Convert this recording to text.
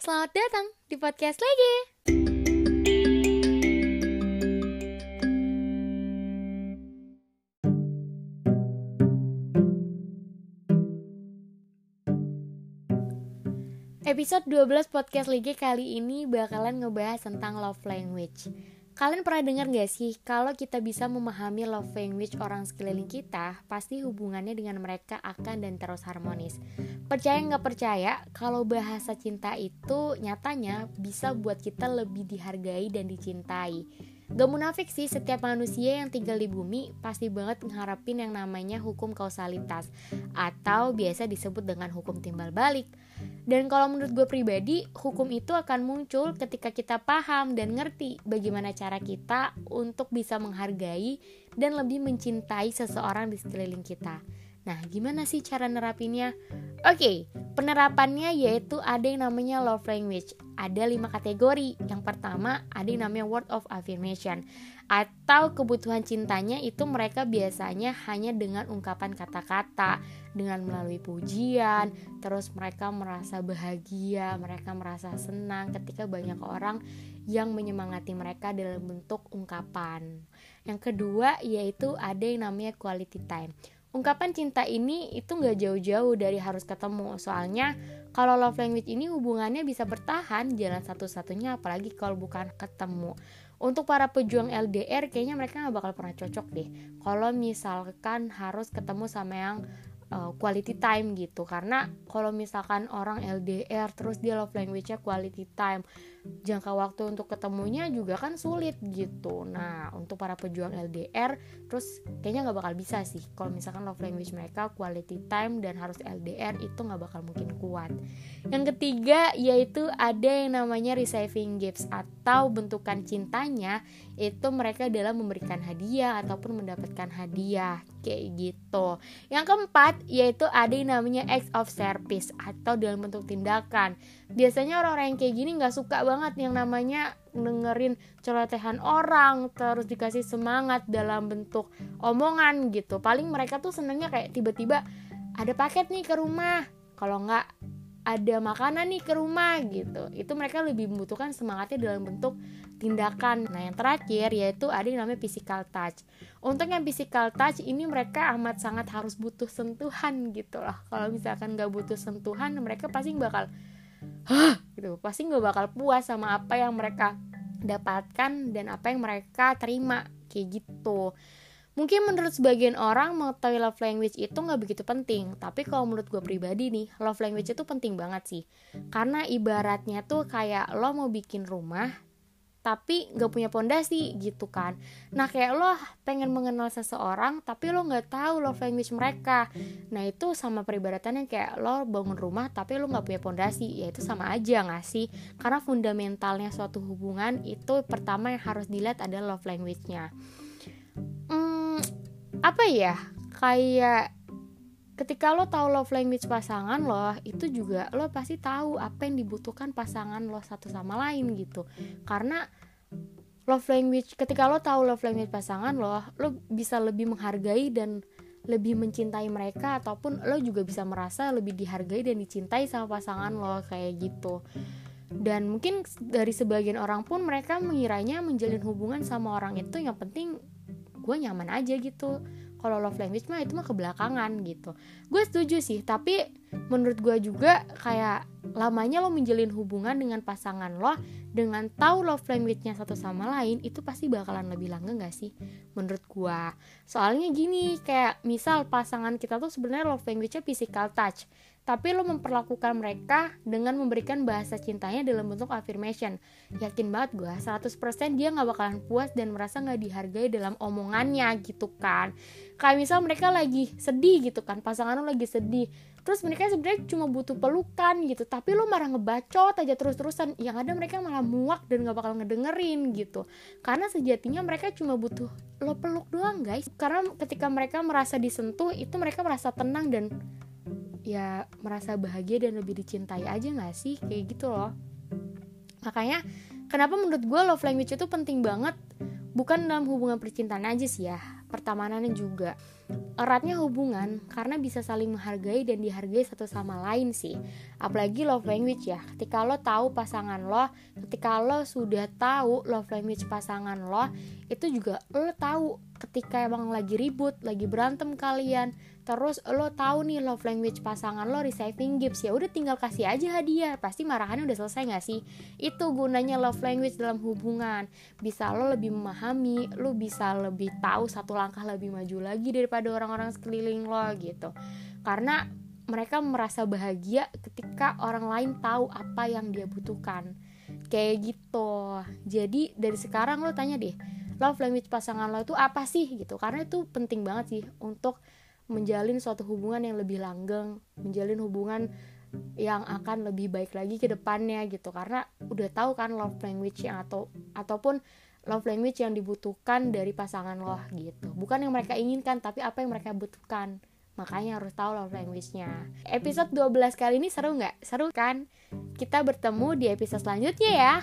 selamat datang di podcast lagi. Episode 12 podcast lagi kali ini bakalan ngebahas tentang love language. Kalian pernah dengar gak sih kalau kita bisa memahami love language orang sekeliling kita, pasti hubungannya dengan mereka akan dan terus harmonis. Percaya nggak percaya, kalau bahasa cinta itu nyatanya bisa buat kita lebih dihargai dan dicintai. Gak munafik sih, setiap manusia yang tinggal di bumi pasti banget mengharapin yang namanya hukum kausalitas atau biasa disebut dengan hukum timbal balik. Dan kalau menurut gue pribadi, hukum itu akan muncul ketika kita paham dan ngerti bagaimana cara kita untuk bisa menghargai dan lebih mencintai seseorang di sekeliling kita. Nah, gimana sih cara nerapinnya? Oke, okay, penerapannya yaitu ada yang namanya love language. Ada lima kategori. Yang pertama, ada yang namanya word of affirmation atau kebutuhan cintanya itu mereka biasanya hanya dengan ungkapan kata-kata, dengan melalui pujian, terus mereka merasa bahagia, mereka merasa senang ketika banyak orang yang menyemangati mereka dalam bentuk ungkapan. Yang kedua yaitu ada yang namanya quality time. Ungkapan cinta ini itu nggak jauh-jauh dari harus ketemu, soalnya kalau love language ini hubungannya bisa bertahan jalan satu-satunya apalagi kalau bukan ketemu. Untuk para pejuang LDR kayaknya mereka nggak bakal pernah cocok deh. Kalau misalkan harus ketemu sama yang uh, quality time gitu. Karena kalau misalkan orang LDR terus dia love language-nya quality time jangka waktu untuk ketemunya juga kan sulit gitu. Nah untuk para pejuang LDR terus kayaknya nggak bakal bisa sih. Kalau misalkan love language mereka quality time dan harus LDR itu nggak bakal mungkin kuat. Yang ketiga yaitu ada yang namanya receiving gifts atau bentukan cintanya itu mereka dalam memberikan hadiah ataupun mendapatkan hadiah kayak gitu. Yang keempat yaitu ada yang namanya acts of service atau dalam bentuk tindakan. Biasanya orang-orang yang kayak gini nggak suka banget yang namanya dengerin celotehan orang terus dikasih semangat dalam bentuk omongan gitu. Paling mereka tuh senengnya kayak tiba-tiba ada paket nih ke rumah. Kalau nggak ada makanan nih ke rumah gitu. Itu mereka lebih membutuhkan semangatnya dalam bentuk tindakan. Nah yang terakhir yaitu ada yang namanya physical touch. Untuk yang physical touch ini mereka amat sangat harus butuh sentuhan gitu lah. Kalau misalkan nggak butuh sentuhan mereka pasti bakal hah? gitu. Pasti nggak bakal puas sama apa yang mereka dapatkan dan apa yang mereka terima kayak gitu Mungkin menurut sebagian orang mengetahui love language itu nggak begitu penting, tapi kalau menurut gue pribadi nih, love language itu penting banget sih. Karena ibaratnya tuh kayak lo mau bikin rumah, tapi nggak punya pondasi gitu kan. Nah kayak lo pengen mengenal seseorang tapi lo nggak tahu love language mereka. Nah itu sama peribadatannya kayak lo bangun rumah tapi lo nggak punya pondasi ya itu sama aja nggak sih? Karena fundamentalnya suatu hubungan itu pertama yang harus dilihat adalah love language-nya apa ya? Kayak ketika lo tahu love language pasangan lo itu juga lo pasti tahu apa yang dibutuhkan pasangan lo satu sama lain gitu. Karena love language ketika lo tahu love language pasangan lo lo bisa lebih menghargai dan lebih mencintai mereka ataupun lo juga bisa merasa lebih dihargai dan dicintai sama pasangan lo kayak gitu. Dan mungkin dari sebagian orang pun mereka mengiranya menjalin hubungan sama orang itu yang penting gue nyaman aja gitu. Kalau love language mah itu mah kebelakangan gitu. Gue setuju sih tapi menurut gue juga kayak lamanya lo menjalin hubungan dengan pasangan lo dengan tahu love language-nya satu sama lain itu pasti bakalan lebih langgeng gak sih? Menurut gue soalnya gini kayak misal pasangan kita tuh sebenarnya love language-nya physical touch tapi lo memperlakukan mereka dengan memberikan bahasa cintanya dalam bentuk affirmation. Yakin banget gue 100% dia gak bakalan puas dan merasa gak dihargai dalam omongannya gitu kan. Kayak misal mereka lagi sedih gitu kan pasangan lo lagi sedih terus mereka sebenarnya cuma butuh pelukan gitu tapi lo marah ngebacot aja terus-terusan. Yang ada mereka malah muak dan gak bakal ngedengerin gitu. Karena sejatinya mereka cuma butuh lo peluk doang guys. Karena ketika mereka merasa disentuh itu mereka merasa tenang dan ya merasa bahagia dan lebih dicintai aja gak sih? Kayak gitu loh. Makanya kenapa menurut gue love language itu penting banget? Bukan dalam hubungan percintaan aja sih ya pertemanannya juga. Eratnya hubungan karena bisa saling menghargai dan dihargai satu sama lain sih. Apalagi love language ya. Ketika lo tahu pasangan lo ketika lo sudah tahu love language pasangan lo itu juga lo tahu ketika emang lagi ribut lagi berantem kalian terus lo tahu nih love language pasangan lo receiving gifts. Ya udah tinggal kasih aja hadiah. Pasti marahannya udah selesai nggak sih? Itu gunanya love language dalam hubungan. Bisa lo lebih memahami lo bisa lebih tahu satu langkah lebih maju lagi daripada orang-orang sekeliling lo gitu. Karena mereka merasa bahagia ketika orang lain tahu apa yang dia butuhkan. Kayak gitu. Jadi dari sekarang lo tanya deh love language pasangan lo itu apa sih? Gitu. Karena itu penting banget sih untuk menjalin suatu hubungan yang lebih langgeng, menjalin hubungan yang akan lebih baik lagi ke depannya gitu. Karena udah tahu kan love language yang atau ataupun love language yang dibutuhkan dari pasangan lo gitu. Bukan yang mereka inginkan tapi apa yang mereka butuhkan. Makanya harus tahu love language-nya. Episode 12 kali ini seru nggak? Seru kan? Kita bertemu di episode selanjutnya ya